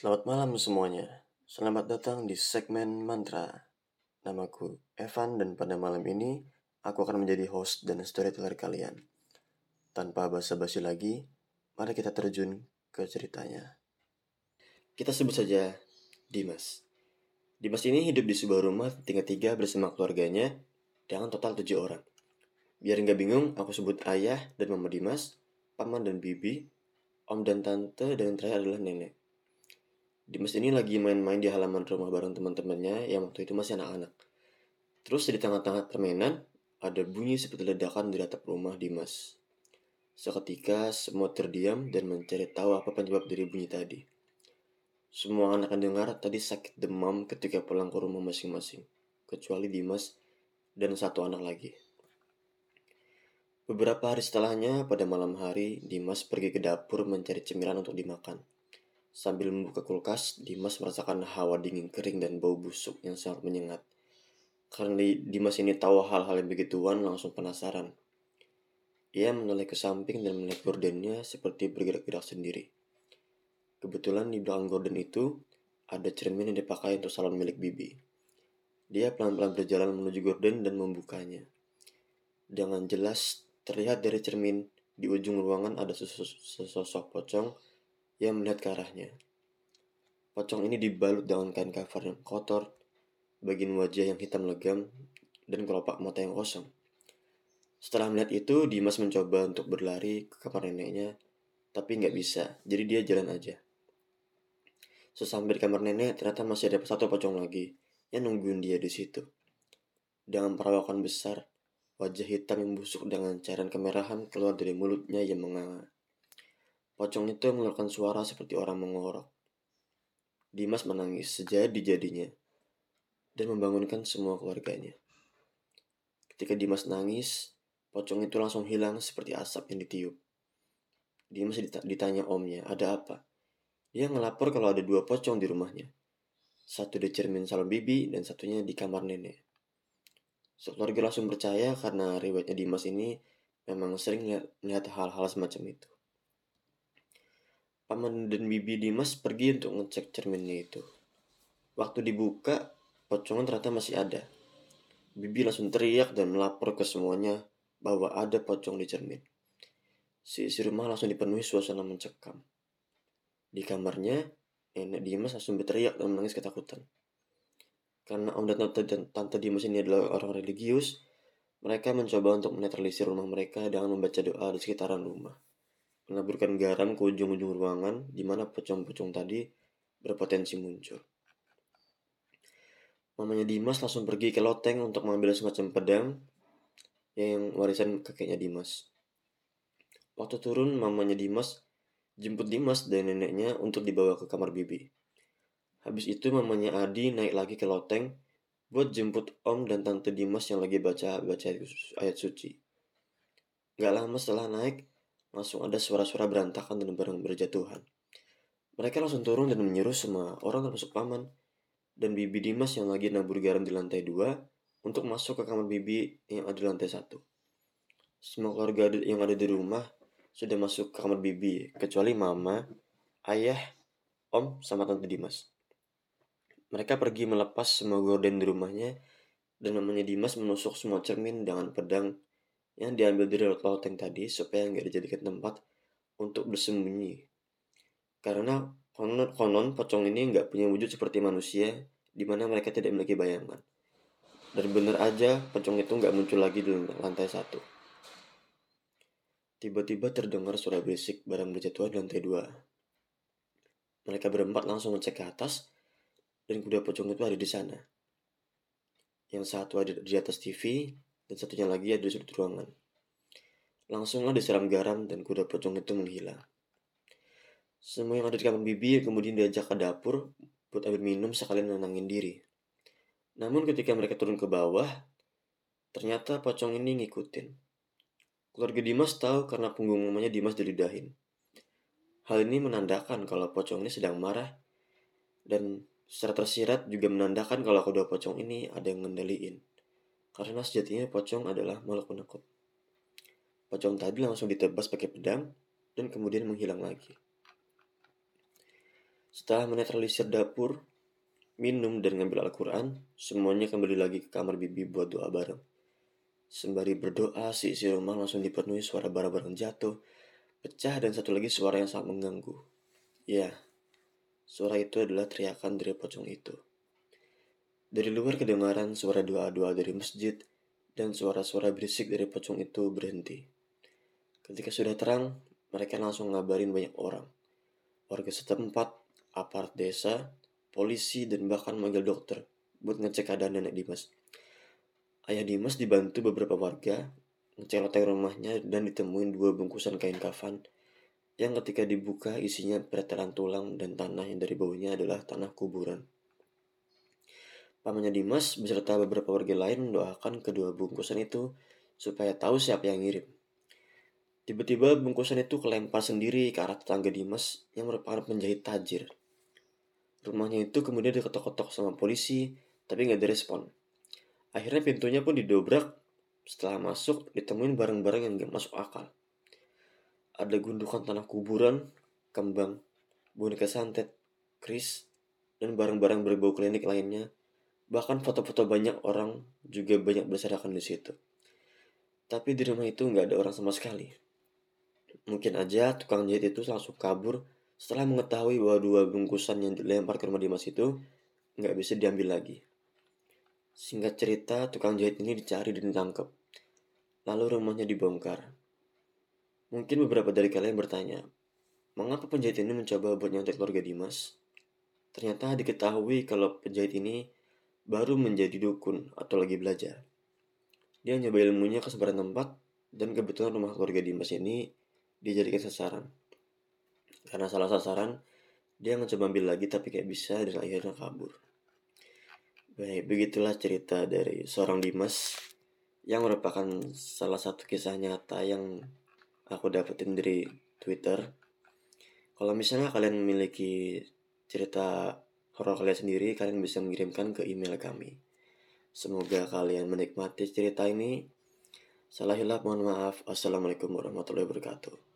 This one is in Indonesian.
Selamat malam semuanya. Selamat datang di segmen Mantra. Namaku Evan dan pada malam ini aku akan menjadi host dan storyteller kalian. Tanpa basa-basi lagi, mari kita terjun ke ceritanya. Kita sebut saja Dimas. Dimas ini hidup di sebuah rumah tingkat tiga bersama keluarganya dengan total tujuh orang. Biar nggak bingung, aku sebut ayah dan mama Dimas, paman dan bibi, om dan tante, dan yang terakhir adalah nenek. Dimas ini lagi main-main di halaman rumah bareng teman-temannya yang waktu itu masih anak-anak. Terus di tengah-tengah permainan, ada bunyi seperti ledakan di atap rumah Dimas. Seketika semua terdiam dan mencari tahu apa penyebab dari bunyi tadi. Semua anak yang dengar tadi sakit demam ketika pulang ke rumah masing-masing, kecuali Dimas dan satu anak lagi. Beberapa hari setelahnya, pada malam hari, Dimas pergi ke dapur mencari cemilan untuk dimakan. Sambil membuka kulkas, Dimas merasakan hawa dingin kering dan bau busuk yang sangat menyengat. Karena Dimas ini tahu hal-hal yang begituan, langsung penasaran. Ia menoleh ke samping dan melihat gordennya seperti bergerak-gerak sendiri. Kebetulan di belakang gorden itu, ada cermin yang dipakai untuk salon milik Bibi. Dia pelan-pelan berjalan menuju gorden dan membukanya. Dengan jelas terlihat dari cermin di ujung ruangan ada sesosok pocong ia melihat ke arahnya. Pocong ini dibalut dengan kain kafar yang kotor, bagian wajah yang hitam legam, dan kelopak mata yang kosong. Setelah melihat itu, Dimas mencoba untuk berlari ke kamar neneknya, tapi nggak bisa, jadi dia jalan aja. Sesampai di kamar nenek, ternyata masih ada satu pocong lagi yang nungguin dia di situ. Dengan perawakan besar, wajah hitam yang busuk dengan cairan kemerahan keluar dari mulutnya yang menganga. Pocong itu mengeluarkan suara seperti orang mengorok. Dimas menangis sejadi-jadinya dan membangunkan semua keluarganya. Ketika Dimas nangis, pocong itu langsung hilang seperti asap yang ditiup. Dimas ditanya omnya, ada apa? Dia ngelapor kalau ada dua pocong di rumahnya. Satu di cermin salon bibi dan satunya di kamar nenek. Sekeluarga langsung percaya karena riwayatnya Dimas ini memang sering melihat hal-hal semacam itu. Paman dan Bibi Dimas pergi untuk ngecek cerminnya itu. Waktu dibuka, pocongnya ternyata masih ada. Bibi langsung teriak dan melapor ke semuanya bahwa ada pocong di cermin. Si isi rumah langsung dipenuhi suasana mencekam. Di kamarnya, nenek Dimas langsung berteriak dan menangis ketakutan. Karena om dan tante, dan tante Dimas ini adalah orang religius, mereka mencoba untuk menetralisir rumah mereka dengan membaca doa di sekitaran rumah menaburkan garam ke ujung-ujung ruangan di mana pocong-pocong tadi berpotensi muncul. Mamanya Dimas langsung pergi ke loteng untuk mengambil semacam pedang yang warisan kakeknya Dimas. Waktu turun, mamanya Dimas jemput Dimas dan neneknya untuk dibawa ke kamar bibi. Habis itu mamanya Adi naik lagi ke loteng buat jemput om dan tante Dimas yang lagi baca baca ayat suci. Gak lama setelah naik, langsung ada suara-suara berantakan dan barang berjatuhan. Mereka langsung turun dan menyuruh semua orang termasuk paman dan bibi Dimas yang lagi nabur garam di lantai dua untuk masuk ke kamar bibi yang ada di lantai satu. Semua keluarga yang ada di rumah sudah masuk ke kamar bibi, kecuali mama, ayah, om, sama tante Dimas. Mereka pergi melepas semua gorden di rumahnya dan mamanya Dimas menusuk semua cermin dengan pedang yang diambil dari loteng tadi supaya nggak dijadikan tempat untuk bersembunyi. Karena konon, konon pocong ini nggak punya wujud seperti manusia, di mana mereka tidak memiliki bayangan. Dan benar aja pocong itu nggak muncul lagi di lantai satu. Tiba-tiba terdengar suara berisik barang berjatuhan di lantai dua. Mereka berempat langsung ngecek ke atas, dan kuda pocong itu ada di sana. Yang satu ada di atas TV, dan satunya lagi ada di sudut ruangan. Langsunglah disiram garam dan kuda pocong itu menghilang. Semua yang ada di kamar bibi kemudian diajak ke dapur buat ambil minum sekalian nenangin diri. Namun ketika mereka turun ke bawah, ternyata pocong ini ngikutin. Keluarga Dimas tahu karena punggung mamanya Dimas dilidahin. Hal ini menandakan kalau pocong ini sedang marah dan secara tersirat juga menandakan kalau kedua pocong ini ada yang ngendaliin. Karena sejatinya pocong adalah makhluk penakut. Pocong tadi langsung ditebas pakai pedang dan kemudian menghilang lagi. Setelah menetralisir dapur, minum dan ngambil Al-Quran, semuanya kembali lagi ke kamar bibi buat doa bareng. Sembari berdoa, si isi rumah langsung dipenuhi suara barang-barang jatuh, pecah dan satu lagi suara yang sangat mengganggu. Ya, suara itu adalah teriakan dari pocong itu. Dari luar kedengaran suara doa-doa dari masjid dan suara-suara berisik dari pocong itu berhenti. Ketika sudah terang, mereka langsung ngabarin banyak orang. Warga setempat, aparat desa, polisi, dan bahkan manggil dokter buat ngecek keadaan nenek Dimas. Ayah Dimas dibantu beberapa warga ngecek loteng rumahnya dan ditemuin dua bungkusan kain kafan yang ketika dibuka isinya pretelan tulang dan tanah yang dari baunya adalah tanah kuburan. Pamannya Dimas beserta beberapa warga lain mendoakan kedua bungkusan itu supaya tahu siapa yang ngirim. Tiba-tiba bungkusan itu kelempar sendiri ke arah tetangga Dimas yang merupakan penjahit tajir. Rumahnya itu kemudian diketok-ketok sama polisi, tapi nggak direspon. Akhirnya pintunya pun didobrak. Setelah masuk, ditemuin barang-barang yang nggak masuk akal. Ada gundukan tanah kuburan, kembang, boneka santet, kris, dan barang-barang berbau klinik lainnya Bahkan foto-foto banyak orang juga banyak berserakan di situ. Tapi di rumah itu nggak ada orang sama sekali. Mungkin aja tukang jahit itu langsung kabur setelah mengetahui bahwa dua bungkusan yang dilempar ke rumah Dimas itu nggak bisa diambil lagi. Singkat cerita, tukang jahit ini dicari dan ditangkap. Lalu rumahnya dibongkar. Mungkin beberapa dari kalian bertanya, mengapa penjahit ini mencoba buat nyontek keluarga Dimas? Ternyata diketahui kalau penjahit ini baru menjadi dukun atau lagi belajar. Dia nyoba ilmunya ke sebarang tempat dan kebetulan rumah keluarga Dimas ini dijadikan sasaran. Karena salah sasaran, dia mencoba ambil lagi tapi kayak bisa dan akhirnya kabur. Baik, begitulah cerita dari seorang Dimas yang merupakan salah satu kisah nyata yang aku dapetin dari Twitter. Kalau misalnya kalian memiliki cerita horor kalian sendiri, kalian bisa mengirimkan ke email kami. Semoga kalian menikmati cerita ini. Salah hilap, mohon maaf. Assalamualaikum warahmatullahi wabarakatuh.